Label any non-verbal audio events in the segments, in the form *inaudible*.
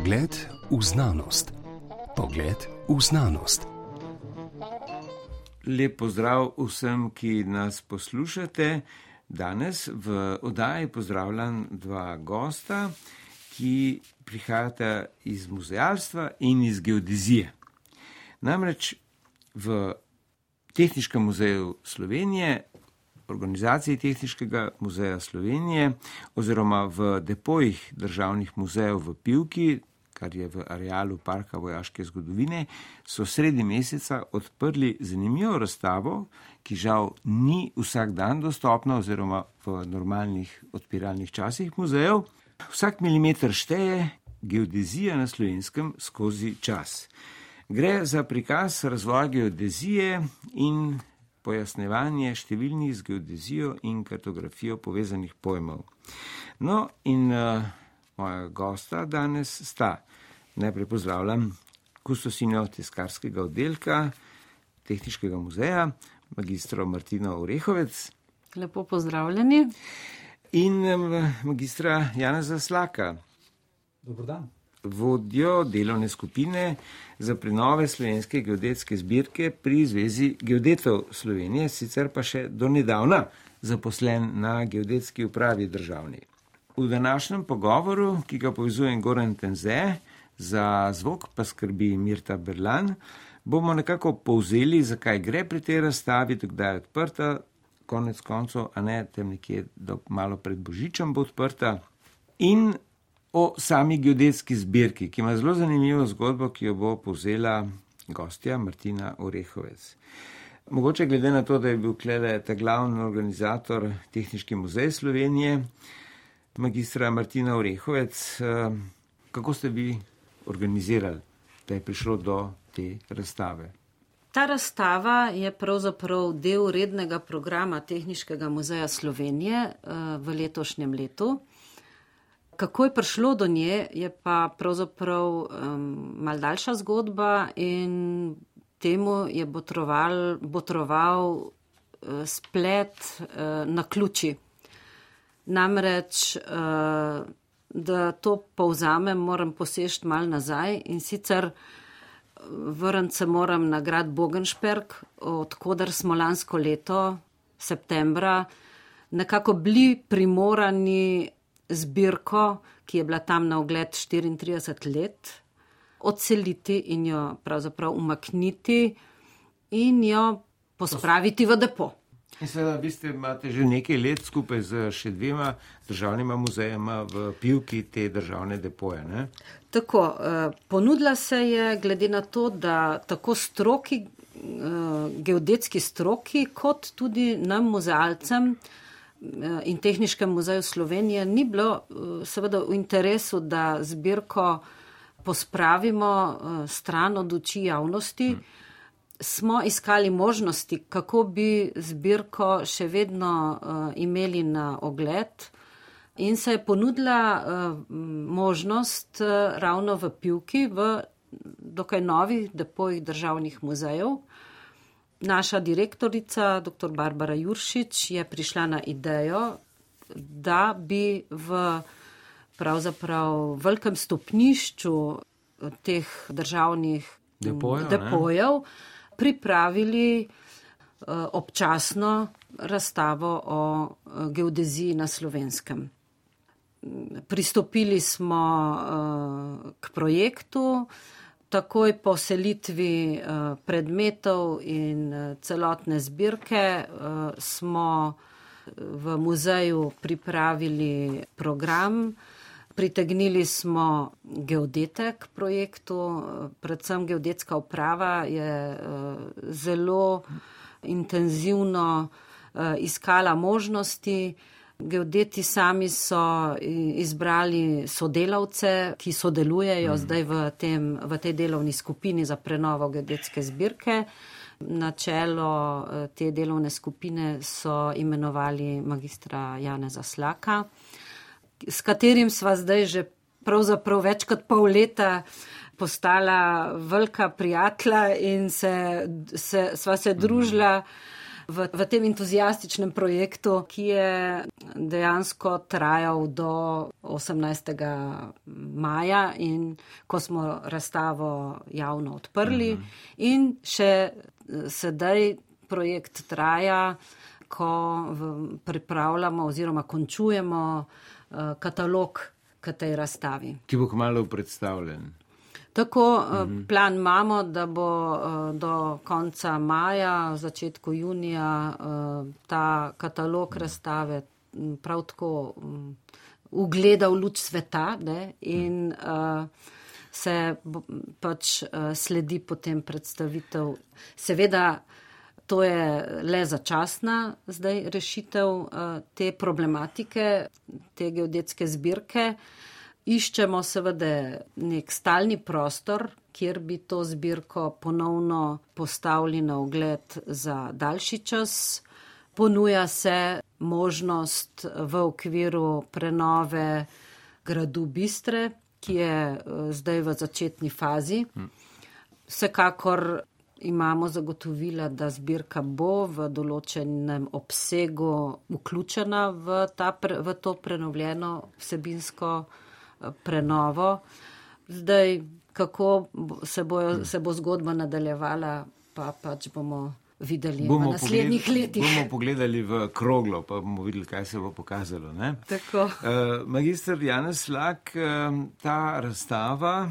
Pogled v znanost. Pogled v znanost. Lep pozdrav vsem, ki nas poslušate. Danes v oddaji pozdravljam dva gosta, ki prihajata iz muzealstva in iz geodezije. Namreč v Tehničnem muzeju Slovenije, organizaciji Tehničnega muzeja Slovenije oziroma v depojih državnih muzejev v Pivki, kar je v arealu Parka vojaške zgodovine, so sredi meseca odprli zanimivo razstavo, ki žal ni vsak dan dostopna oziroma v normalnih odpiralnih časih muzejev. Vsak milimeter šteje geodezija na slovenskem skozi čas. Gre za prikaz razvoja geodezije in pojasnevanje številnih z geodezijo in kartografijo povezanih pojmov. No, in uh, moja gosta danes sta. Najprej pozdravljam kustosinjo tiskarskega oddelka Tehničnega muzeja, magistro Martino Orehovec. Lepo pozdravljeni. In magistra Jana Zaslaka. Dobro dan vodjo delovne skupine za prenove slovenske geodetske zbirke pri Zvezi geodetov Slovenije, sicer pa še do nedavna zaposlen na geodetski upravi državni. V današnjem pogovoru, ki ga povezujem Goran Tenze, za zvok pa skrbi Mirta Berlan, bomo nekako povzeli, zakaj gre pri tej razstavi, kdaj je odprta, konec koncev, a ne tem nekje do malo pred Božičem bo odprta. In o sami geodetski zbirki, ki ima zelo zanimivo zgodbo, ki jo bo povzela gostja Martina Orehovec. Mogoče glede na to, da je bil Klede ta glavni organizator Tehnički muzej Slovenije, magistra Martina Orehovec, eh, kako ste vi organizirali, da je prišlo do te razstave? Ta razstava je pravzaprav del rednega programa Tehničkega muzeja Slovenije eh, v letošnjem letu. Kako je prišlo do nje, je pa pravzaprav um, mal daljša zgodba in temu je botroval, botroval uh, splet uh, na ključi. Namreč, uh, da to povzamem, moram posešti mal nazaj in sicer vrniti se moram na grad Bogenšperk, odkudar smo lansko leto, septembra, nekako bili primorani zbirko, ki je bila tam na ogled 34 let, odseliti in jo pravzaprav umakniti in jo pospraviti v depo. In seveda, vi ste imate že nekaj let skupaj z še dvema državnima muzejema v pivki te državne depoje. Ne? Tako, eh, ponudila se je glede na to, da tako stroki, eh, geodetski stroki, kot tudi nam muzealcem, in Tehničkem muzeju Slovenije ni bilo eh, seveda v interesu, da zbirko pospravimo eh, stran od oči javnosti. Smo iskali možnosti, kako bi zbirko še vedno uh, imeli na ogled, in se je ponudila uh, možnost uh, ravno v Pivki, v dokaj novih depojih državnih muzejev, naša direktorica, dr. Barbara Juršič, je prišla na idejo, da bi v pravzaprav velikem stopnišču teh državnih depojev, depojev pripravili uh, občasno razstavo o uh, geodeziji na slovenskem. Pristopili smo uh, k projektu, takoj po selitvi eh, predmetov in eh, celotne zbirke eh, smo v muzeju pripravili program. Pritegnili smo geodete k projektu, predvsem geodetska uprava je zelo intenzivno iskala možnosti, Geodeti sami so izbrali sodelavce, ki sodelujejo mm. zdaj v, tem, v tej delovni skupini za prenovo geodetske zbirke. Na čelo eh, te delovne skupine so imenovali magistra Janeza Slaka, s katerim sva zdaj že pravzaprav več kot pol leta postala velika prijatelja in se, se, sva se družila. V, v tem entuzijastičnem projektu, ki je dejansko trajal do 18. maja in ko smo razstavo javno odprli mhm. in še sedaj projekt traja, ko pripravljamo oziroma končujemo uh, katalog k tej razstavi. Ki bo kmalo predstavljen. Tako mm -hmm. plan imamo, da bo uh, do konca maja, začetku junija ta katalog razstave prav tako um, ugledal luč sveta ne, in uh, se pač sledi potem predstavitev. Seveda, to je le začasna zdaj rešitev uh, te problematike, te geodetske zbirke. Iščemo seveda nek stalni prostor, kjer bi to zbirko ponovno postavili na ogled za daljši čas. Ponuja se možnost v okviru prenove gradu Bistre, ki je eh, zdaj v začetni fazi. Vsekakor imamo zagotovila, da zbirka bo v določenem obsegu vključena v, ta, v to prenovljeno vsebinsko prenovo. Zdaj, kako se, bojo, se bo zgodba nadaljevala, pa pač bomo videli bomo v naslednjih pogled, letih. Bomo pogledali v kroglo, pa bomo videli, kaj se bo pokazalo. Uh, Magistr Janez Lak, uh, ta razstava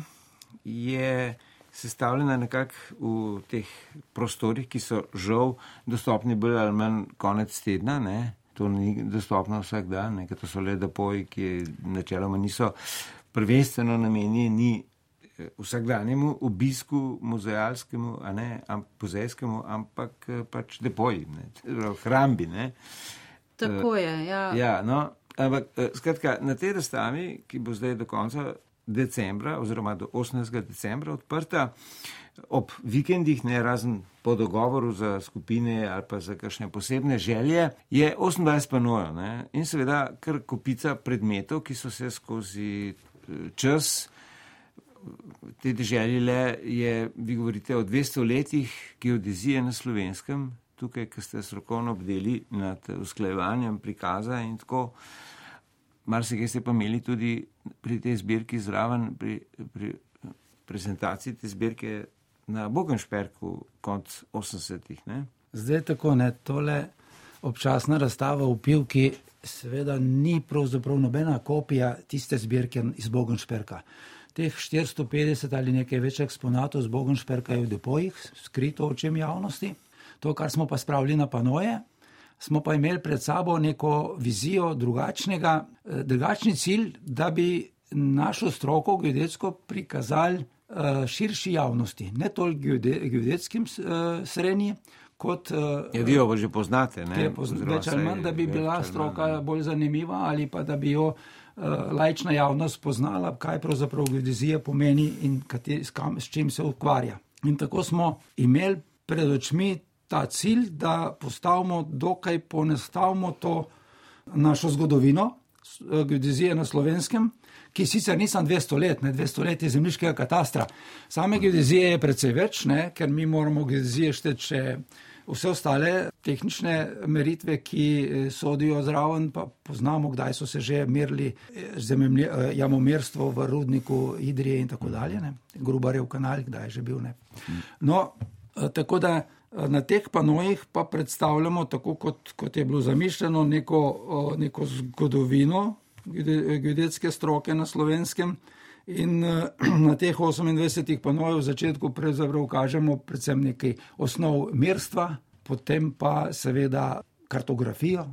je sestavljena nekako v teh prostorih, ki so žal dostopni bolj ali manj konec tedna. Ne? to ni dostopno vsak dan, nekaj to so le depoji, ki načeloma niso prvenstveno namenjeni eh, vsakdanjemu obisku muzealskemu, a ne muzejskemu, ampak eh, pač depoji, ne, hrambi. Ne. Tako je, ja. ja no, ampak eh, skratka, na tej razstavi, ki bo zdaj do konca decembra oziroma do 18. decembra odprta, ob vikendih, ne razen po dogovoru za skupine ali pa za kakšne posebne želje, je 28 panojev in seveda kar kopica predmetov, ki so se skozi eh, čas. Te deželjile je, vi govorite o 200 letih geodezije na slovenskem, tukaj, ki ste strokovno obdeli nad usklajevanjem prikaza in tako. Mar se kaj ste pa imeli tudi pri tej zbirki zraven, pri, pri prezentaciji te zbirke na Bogenšperku konc 80-ih. Zdaj tako ne, tole občasna razstava v Pivki seveda ni pravzaprav nobena kopija tiste zbirke iz Bogenšperka. Teh 450 ali nekaj več eksponatov z Bogenšperka je v depojih, skrito očem javnosti. To, kar smo pa spravili na panoje, smo pa imeli pred sabo neko vizijo drugačnega, eh, drugačni cilj, da bi našo stroko geodetsko prikazali Eh, širši javnosti, ne toliko geodetskim uh, srednji, kot. Ja, vi jo že poznate, ne? Več ali manj, da bi bila stroka manj. bolj zanimiva ali pa da bi jo uh, lajčna javnost poznala, kaj pravzaprav geodezija pomeni in kateri, s, kam, s čim se ukvarja. In tako smo imeli pred očmi ta cilj, da postavimo dokaj ponestavimo to našo zgodovino, geodezije na slovenskem, ki sicer nisem 200 let, ne 200 let je zemljiškega katastra. Same geodezije je precej več, ne, ker mi moramo geodezije šteti še vse ostale tehnične meritve, ki eh, sodijo zraven, pa poznamo, kdaj so se že merili eh, eh, jamomerstvo v rudniku Idrije in tako dalje, ne. Grubarjev kanal, kdaj je že bil. Ne. No, tako da. Na teh panojih pa predstavljamo, tako kot, kot je bilo zamišljeno, neko, neko zgodovino geodetske stroke na slovenskem. In eh, *clears throat* na teh 28 panojev v začetku kažemo predvsem nekaj osnov merstva, potem pa seveda kartografijo,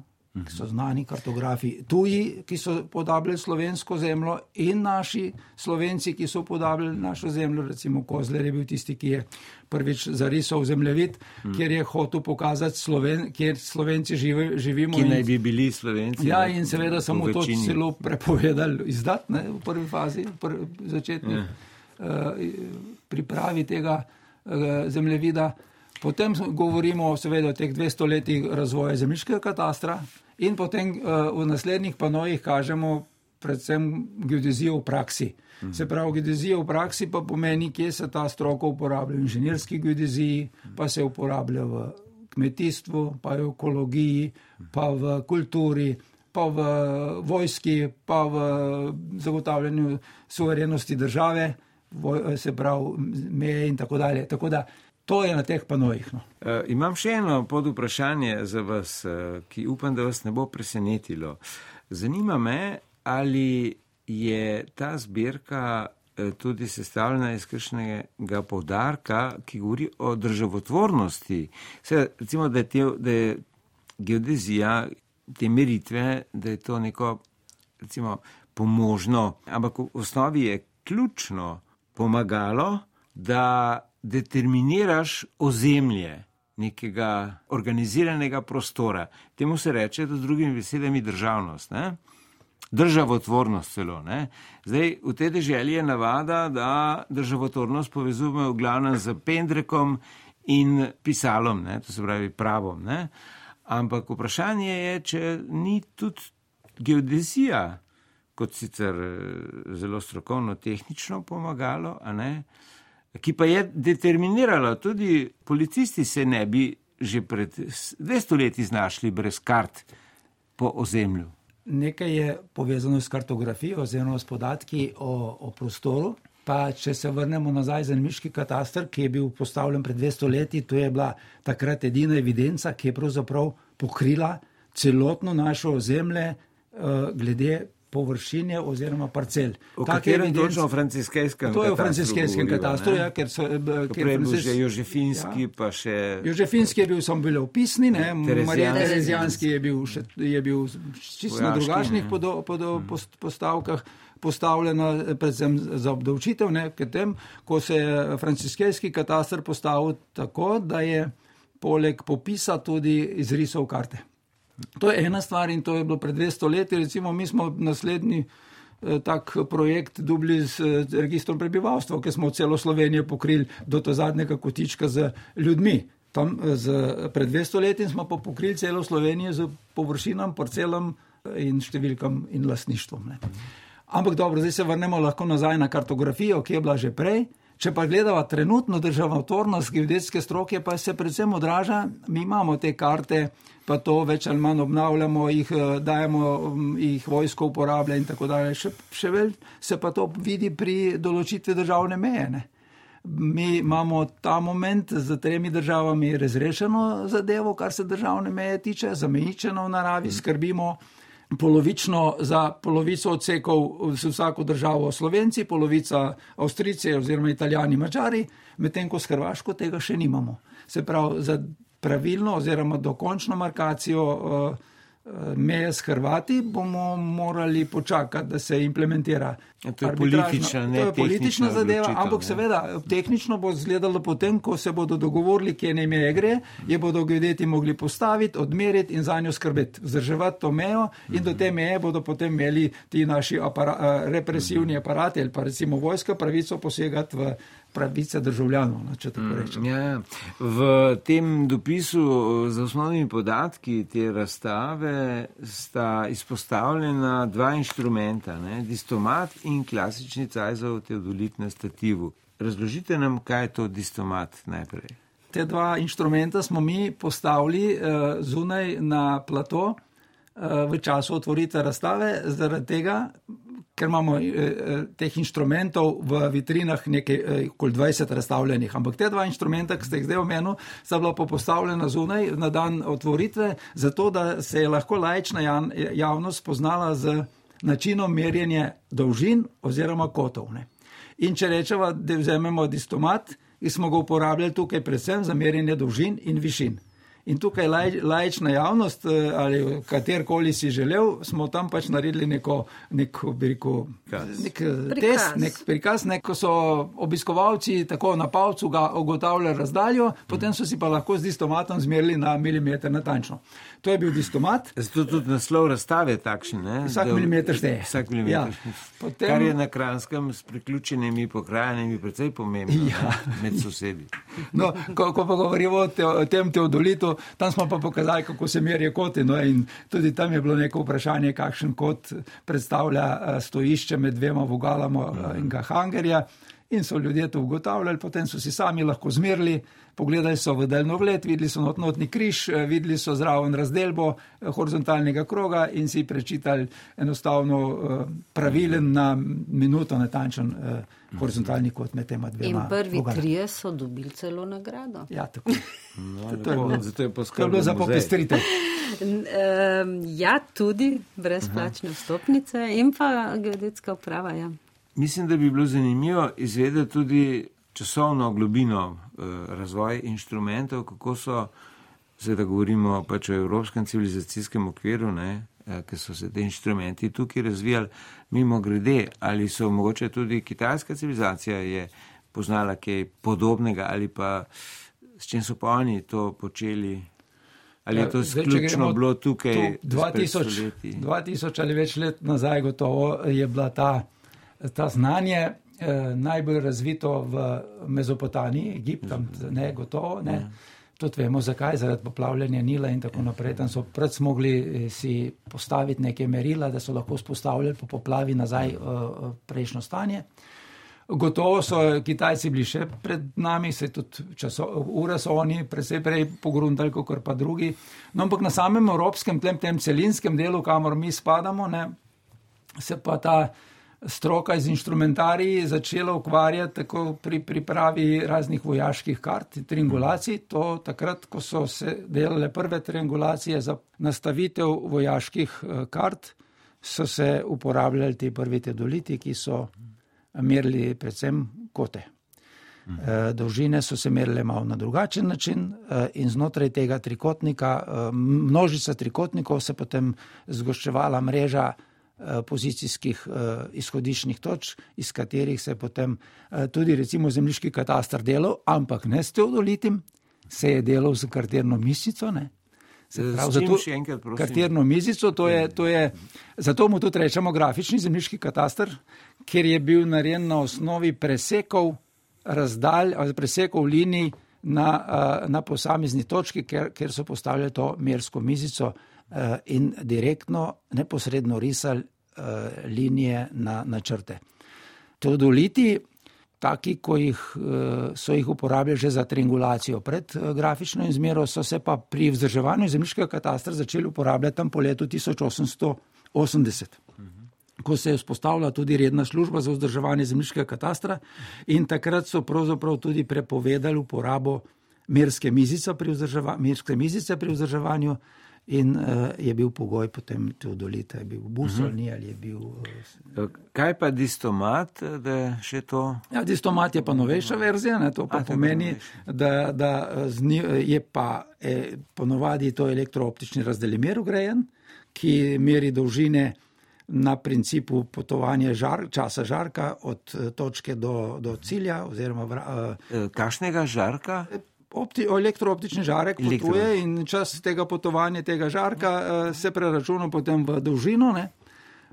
ki so znani kartografi, tuji, ki so podabljali slovensko zemljo, in naši slovenci, ki so podabljali našo zemljo. Recimo Kozler je bil tisti, ki je prvič zarisal zemljevid, hmm. kjer je hotel pokazati, Sloven, kjer slovenci živi, živimo. Ki naj bi bili slovenci. Ja, in seveda samo to celo prepovedali izdatne v prvi fazi, v prvi začetni ja. uh, pripravi tega uh, zemljevida. Potem govorimo seveda o teh 200 letih razvoja zemljiškega katastra, In potem uh, v naslednjih panojih kažemo predvsem geodezijo v praksi. Mhm. Se pravi, geodezija v praksi pa pomeni, kje se ta stroka uporablja v inženirski geodeziji, pa se uporablja v kmetijstvu, pa v ekologiji, pa v kulturi, pa v vojski, pa v zagotavljanju suverenosti države, se pravi meje in tako dalje. Tako da to je na teh panojih. No. E, imam še eno pod vprašanje za vas, e, ki upam, da vas ne bo presenetilo. Zanima me, ali je ta zbirka e, tudi sestavljena iz kakšnega povdarka, ki govori o državotvornosti. Se, recimo, da je, te, da je geodezija, te meritve, da je to neko recimo, pomožno, ampak v osnovi je ključno pomagalo, da determiniraš ozemlje nekega organiziranega prostora. Temu se reče, da drugimi besedami, državnost. Ne? Državotvornost celo. Ne? Zdaj, v tej deželi je navada, da državotvornost povezujemo v glavnem z pendrekom in pisalom, ne? to se pravi pravom. Ne? Ampak vprašanje je, če ni tudi geodezija, kot sicer eh, zelo strokovno, tehnično pomagalo, ki pa je determinirala, tudi policisti se ne bi že pred 200 leti znašli brez kart po ozemlju. Nekaj je povezano s kartografijo, oziroma s podatki o, o prostoru. Pa če se vrnemo nazaj za Miški katastar, ki je bil postavljen pred 200 leti, to je bila takrat edina evidenca, ki je pravzaprav pokrila celotno našo ozemlje, uh, glede površine oziroma parcel. V katerem točno franciskejskem katastru? To je v franciskejskem katastru, ja, ker so... Ker je bil že Jožefinski, ja. pa še... Jožefinski je bil, sem bil opisni, ne, Marija Terezijanski je bil, še, je bil čisto na drugačnih podo, podo, hmm. post, postavkah postavljena predvsem za obdavčitev, ne, ker tem, ko se je franciskejski katastr postavil tako, da je poleg popisa tudi izrisal karte. To je ena stvar in to je bilo pred 200 leti. Recimo, mi smo naslednji eh, tak projekt dubli z eh, registrom prebivalstva, ki smo celo Slovenijo pokrili do to zadnjega kotička z ljudmi. Tam eh, z, pred 200 leti smo pa pokrili celo Slovenijo z površinam, parcelom in številkam in lasništvom. Ne. Ampak dobro, zdaj se vrnemo lahko nazaj na kartografijo, ki je bila že prej. Če pa gledamo trenutno državotvornost geodetske stroke, pa se predvsem odraža, mi imamo te karte, pa to več ali manj obnavljamo, jih eh, dajemo, mm, jih vojsko uporablja in tako dalje. Še, še več se pa to vidi pri določitvi državne meje. Ne? Mi imamo ta moment z tremi državami razrešeno zadevo, kar se državne meje tiče, zamejičeno v naravi, skrbimo polovično za polovico odsekov z vsako državo Slovenci, polovica Avstrijci oziroma Italijani, Mačari, medtem ko s Hrvaško tega še nimamo. Se pravi, za pravilno oziroma dokončno markacijo uh, meje s Hrvati, bomo morali počakati, da se implementira. To je politična, ne, to je politična zadeva, ampak ne. seveda tehnično bo izgledalo potem, ko se bodo dogovorili, kje ne meje gre, je bodo geodeti mogli postaviti, odmeriti in za njo skrbeti, vzdrževati to mejo in do te meje bodo potem imeli ti naši apara, eh, represivni aparati ali pa recimo vojska pravico posegati v pravice državljanov. No, mm, ja, ja, v tem dopisu z osnovnimi podatki te razstave sta izpostavljena dva inštrumenta, ne, distomat in klasični cajzov teodolit na stativu. Razložite nam, kaj je to distomat najprej. Te dva inštrumenta smo mi postavili uh, zunaj na plato uh, v času otvoritve razstave, zaradi tega, ker imamo eh, eh, teh inštrumentov v vitrinah nekaj eh, okoli 20 razstavljenih. Ampak te dva inštrumenta, ki ste jih zdaj omenili, sta bila postavljena zunaj na dan otvoritve, zato da se je lahko lajčna javnost spoznala z načinom merjenja dolžin oziroma kotov. Ne. In če rečemo, da vzamemo distomat, ki smo ga uporabljali tukaj predvsem za merjenje dolžin in višin. In tukaj laj, lajčna javnost eh, ali katerkoli si želel, smo tam pač naredili neko, neko rekel, nek eh, test, nek prikaz, neko so obiskovalci tako na palcu ga ugotavljali razdaljo, potem so si pa lahko z distomatom zmerili na milimeter natančno. To je bil distomat. Zato tudi naslov razstave takšen. Ne? Vsak milimeter šteje. Vsak milimeter. Ja. Potem... Kar je na Kranskem s priključenimi pokrajinami precej pomembno ja. med sosedi. No, ko, ko pa govorimo o, te, o tem teodolitu, tam smo pa pokazali, kako se merijo koti. No, in tudi tam je bilo neko vprašanje, kakšen kot predstavlja eh, stojišče med dvema vogalama eh, in ga hangerja. In so ljudje to ugotavljali, potem so si sami lahko zmerili, pogledali so v daljnogled, videli so notni križ, eh, videli so zraven razdelbo eh, horizontalnega kroga in si prečitali enostavno eh, pravilen na minuto natančen horizontalni kot med tema dvema. In prvi vogana. trije so dobili celo nagrado. Ja, tako. No, to, je bilo, zato je poskrbelo za popestritev. Ja, tudi brezplačne vstopnice in pa geodetska uprava. Ja. Mislim, da bi bilo zanimivo izvedeti tudi časovno globino eh, razvoja inštrumentov, kako so, zdaj da govorimo pač o evropskem civilizacijskem okviru, ne, eh, ker so se te inštrumenti tukaj razvijali mimo grede, ali so mogoče tudi kitajska civilizacija je poznala kaj podobnega ali pa s čim so pa oni to počeli. Ali je to sključno bilo tukaj? 2000, 2000 ali več let nazaj gotovo je bila ta ta znanje eh, najbolj razvito v Mezopotamiji, Egiptom, ne gotovo. Ne. Ja. Tudi vemo, zakaj, zaradi poplavljanja Nila in tako naprej. Tam so pred smogli eh, si postaviti neke merila, da so lahko spostavljali po poplavi nazaj uh, prejšnjo stanje. Gotovo so Kitajci bili še pred nami, se tudi časo, ure so oni predvsej prej pogrundali, kot pa drugi. No, ampak na samem evropskem, tem, tem celinskem delu, kamor mi spadamo, ne, se pa ta stroka z instrumentariji začela ukvarjati tako pri pripravi raznih vojaških kart, triangulacij. To takrat, ko so se delale prve triangulacije za nastavitev vojaških eh, kart, so se uporabljali ti prvi tedoliti, ki so merili predvsem kote. Eh, dolžine so se merile malo na drugačen način eh, in znotraj tega trikotnika, množica trikotnikov se potem zgoščevala mreža Eh, pozicijskih eh, izhodiščnih točk, iz katerih se potem eh, tudi recimo zemljiški katastar delal, ampak ne s teodolitim, se je delal z karterno misico. Ne? Prav, zato, enkrat, karterno mizico, to je, to je, zato mu tudi rečemo grafični zemljiški katastar, ker je bil narejen na osnovi presekov razdalj, presekov linij na, na posamezni točki, ker, ker so postavljali to mersko mizico. Eh, in direktno, neposredno risali eh, linije na, na črte. Teodoliti, taki, ko jih, eh, so jih uporabljali že za triangulacijo pred grafično izmero, so se pa pri vzdrževanju zemljiškega katastra začeli uporabljati tam po letu 1880. Ko se je vzpostavila tudi redna služba za vzdrževanje zemljiškega katastra, in takrat so pravzaprav tudi prepovedali uporabo merske mizice pri vzdrževanju, In uh, je bil pogoj potem teodolita, je bil busolni uh -huh. ali je bil. Uh, Kaj pa distomat, da še to? Ja, distomat je pa novejša verzija, ne? to pa A, pomeni, da, da zni, je pa e, ponovadi to elektrooptični razdeljemer ugrajen, ki meri dolžine na principu potovanja žar, časa žarka od točke do, do cilja. Oziroma, uh, Kakšnega žarka? Opti, elektrooptični žarek Elektro. potuje in čas tega potovanja tega žarka uh, se preračuna potem v dolžino. Ne?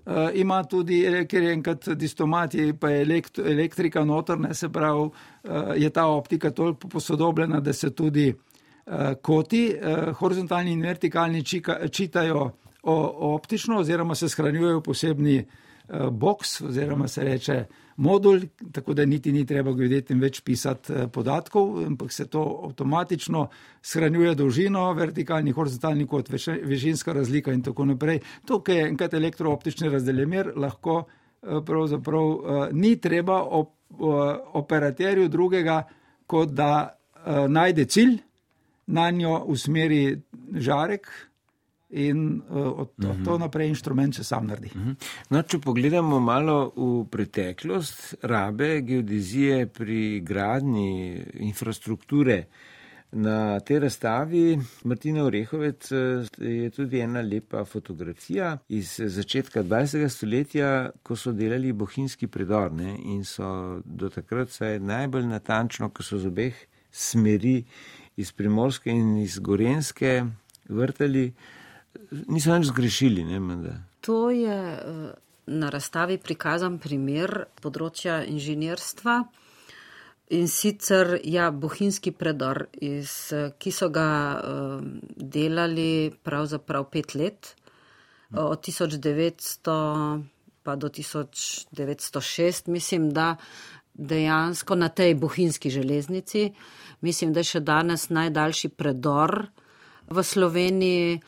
Uh, ima tudi, ker je enkrat distomat, je pa elekt, elektrika notrne, se pravi, uh, je ta optika toliko posodobljena, da se tudi uh, koti, uh, horizontalni in vertikalni, čika, čitajo o optično, oziroma se shranjujejo v posebni uh, box, oziroma se reče modul, tako da niti ni treba gledeti in več pisati eh, podatkov, ampak se to avtomatično shranjuje dolžino, vertikalni, horizontalni kot višinska razlika in tako naprej. To, kar je enkrat elektrooptični razdeljemer, lahko eh, pravzaprav ni treba op, operaterju drugega, kot da najde cilj, na njo usmeri žarek, in uh, od, od uh -huh. to mhm. naprej inštrument se sam naredi. Uh mhm. -huh. no, če pogledamo malo v preteklost, rabe geodezije pri gradni infrastrukture. Na tej razstavi Martina Orehovec eh, je tudi ena lepa fotografija iz začetka 20. stoletja, ko so delali bohinjski predor ne? in so do takrat vsaj najbolj natančno, ko so z obeh smeri iz Primorske in iz Gorenske vrtali niso nič zgrešili. Ne, to je eh, na razstavi prikazan primer področja inženirstva. In sicer ja, bohinjski predor, iz, ki so ga uh, delali pravzaprav pet let, od 1900 pa do 1906, mislim, da dejansko na tej bohinski železnici. Mislim, da je še danes najdaljši predor v Sloveniji.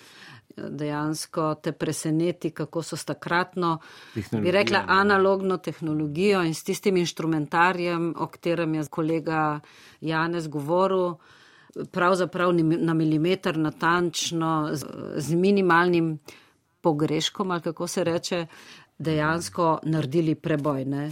Dejansko te preseneti, kako so s takratno, bi rekla, analogno tehnologijo in s tistim inštrumentarjem, o katerem je kolega Janez govoril, pravzaprav na milimeter natančno, z, z minimalnim pogreškom, ali kako se reče, dejansko naredili preboj. Ne?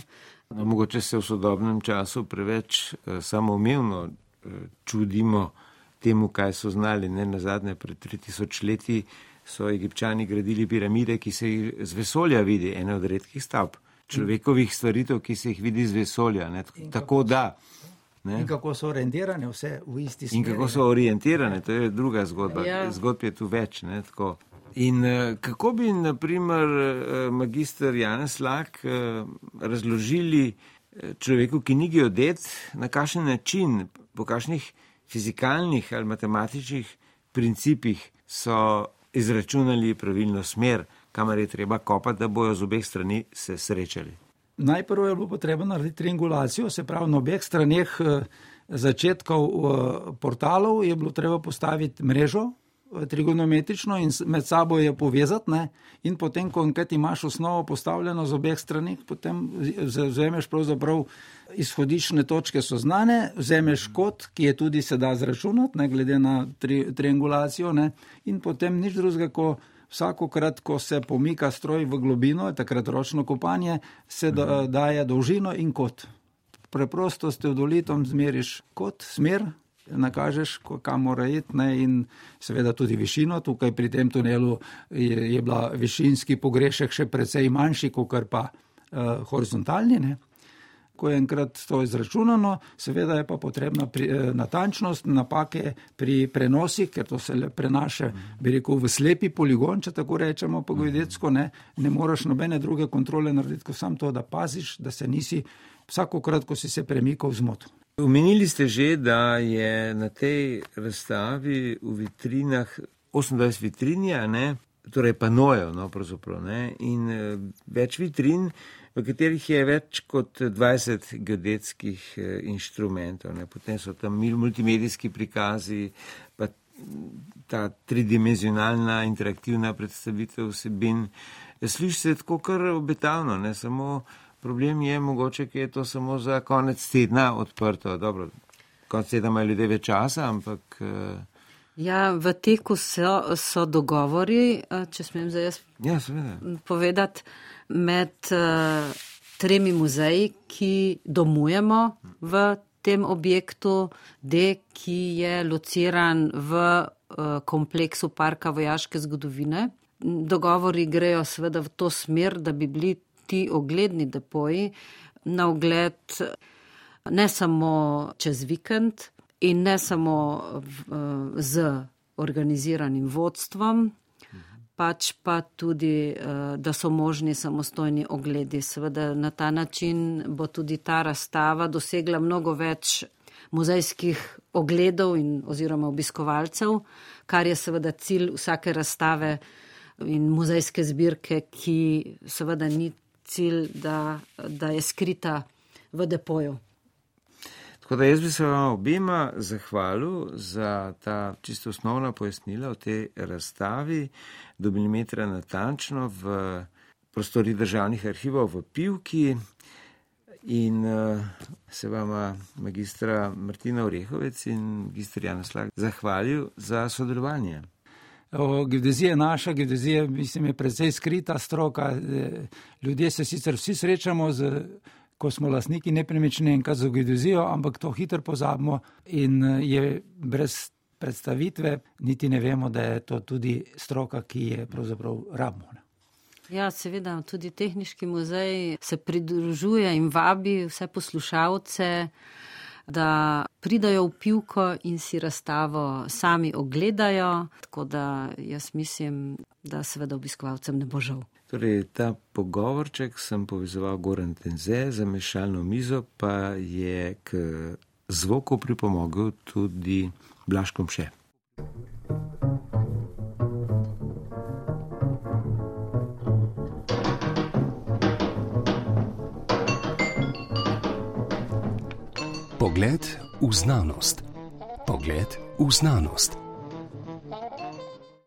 No, mogoče se v sodobnem času preveč eh, samoumevno eh, čudimo temu, kaj so znali. Ne na zadnje, pred 3000 leti so egipčani gradili piramide, ki se jih z vesolja vidi, ena od redkih stavb, človekovih stvaritev, ki se jih vidi z vesolja. Ne, tako da. Ne? In kako so orientirane vse v isti smeri. In kako so orientirane, to je druga zgodba. Ja. Zgodb je tu več. Ne, In uh, kako bi, naprimer, uh, magistr Janez Lak uh, razložili človeku, ki ni geodet, na kakšen način, po kakšnih fizikalnih ali matematičnih principih so izračunali pravilno smer, kamor je treba kopati, da bojo z obeh strani se srečali. Najprej je bilo potrebno narediti triangulacijo, se pravi na obeh straneh začetkov portalov je bilo treba postaviti mrežo, trigonometrično in med sabo je povezati. Ne? In potem, ko imaš osnovo postavljeno z obeh strani, potem vzameš pravzaprav izhodišne točke, so znane, vzameš kot, ki je tudi se da zračunati, ne glede na tri, triangulacijo, ne? in potem nič drugega, ko vsakokrat, ko se pomika stroj v globino, takrat ročno kopanje, se da, daje dolžino in kot. Preprosto s teodolitom zmeriš kot, smer, nakažeš, kam mora iti, ne, in seveda tudi višino. Tukaj pri tem tunelu je, je bila višinski pogrešek še precej manjši, kot pa uh, horizontalni. Ne. Ko je enkrat to izračunano, seveda je pa potrebna pri, eh, natančnost, napake pri prenosih, ker to se le prenaša, bi rekel, v slepi poligon, če tako rečemo, pogovedecko, ne, ne moreš nobene druge kontrole narediti, kot samo to, da paziš, da se nisi vsakokrat, ko si se premikal, zmotil. Omenili ste že, da je na tej razstavi v vitrinah 28 vitrinja, ne? torej panojev, no, ne? in eh, več vitrin, v katerih je več kot 20 geodetskih eh, inštrumentov. Ne? Potem so tam multimedijski prikazi, pa ta tridimenzionalna interaktivna predstavitev vsebin. Sliši se tako kar obetavno, ne samo. Problem je mogoče, da je to samo za konec tedna odprto. Dobro, konec tedna imajo ljudje več časa, ampak. Uh... Ja, v teku so, so dogovori, eh, če smem zdaj jaz ja, povedati, med uh, tremi muzeji, ki domujemo v tem objektu, D, ki je lociran v uh, kompleksu Parka vojaške zgodovine. Dogovori grejo seveda v to smer, da bi bili ti ogledni depoji na ogled ne samo čez vikend in ne samo z organiziranim vodstvom, pač pa tudi, da so možni samostojni ogledi. Seveda na ta način bo tudi ta razstava dosegla mnogo več muzejskih ogledov in oziroma obiskovalcev, kar je seveda cilj vsake razstave in muzejske zbirke, ki seveda ni cilj, da, da je skrita v depoju. Tako da jaz bi se vam obima zahvalil za ta čisto osnovna pojasnila o tej razstavi do milimetra natančno v prostori državnih arhivov v Pivki in uh, se vama magistra Martina Orehovec in magistra Jana Slag zahvalil za sodelovanje. Geodezija je naša, geodezija mislim, je precej skrita stroka. E, ljudje se sicer vsi srečamo, z, ko smo lasniki nepremične enkrat za geodezijo, ampak to hitro pozabimo in e, je brez predstavitve, niti ne vemo, da je to tudi stroka, ki je pravzaprav rabno. Ja, seveda, tudi tehnički muzej se pridružuje in vabi vse poslušalce da pridajo v pivko in si razstavo sami ogledajo. Tako da jaz mislim, da seveda obiskovalcem ne bo žal. Torej, ta pogovorček sem povezoval Goran Tenze za mešalno mizo, pa je k zvoku pripomogel tudi Blaškom še. Pogled v znanost. Pogled v znanost.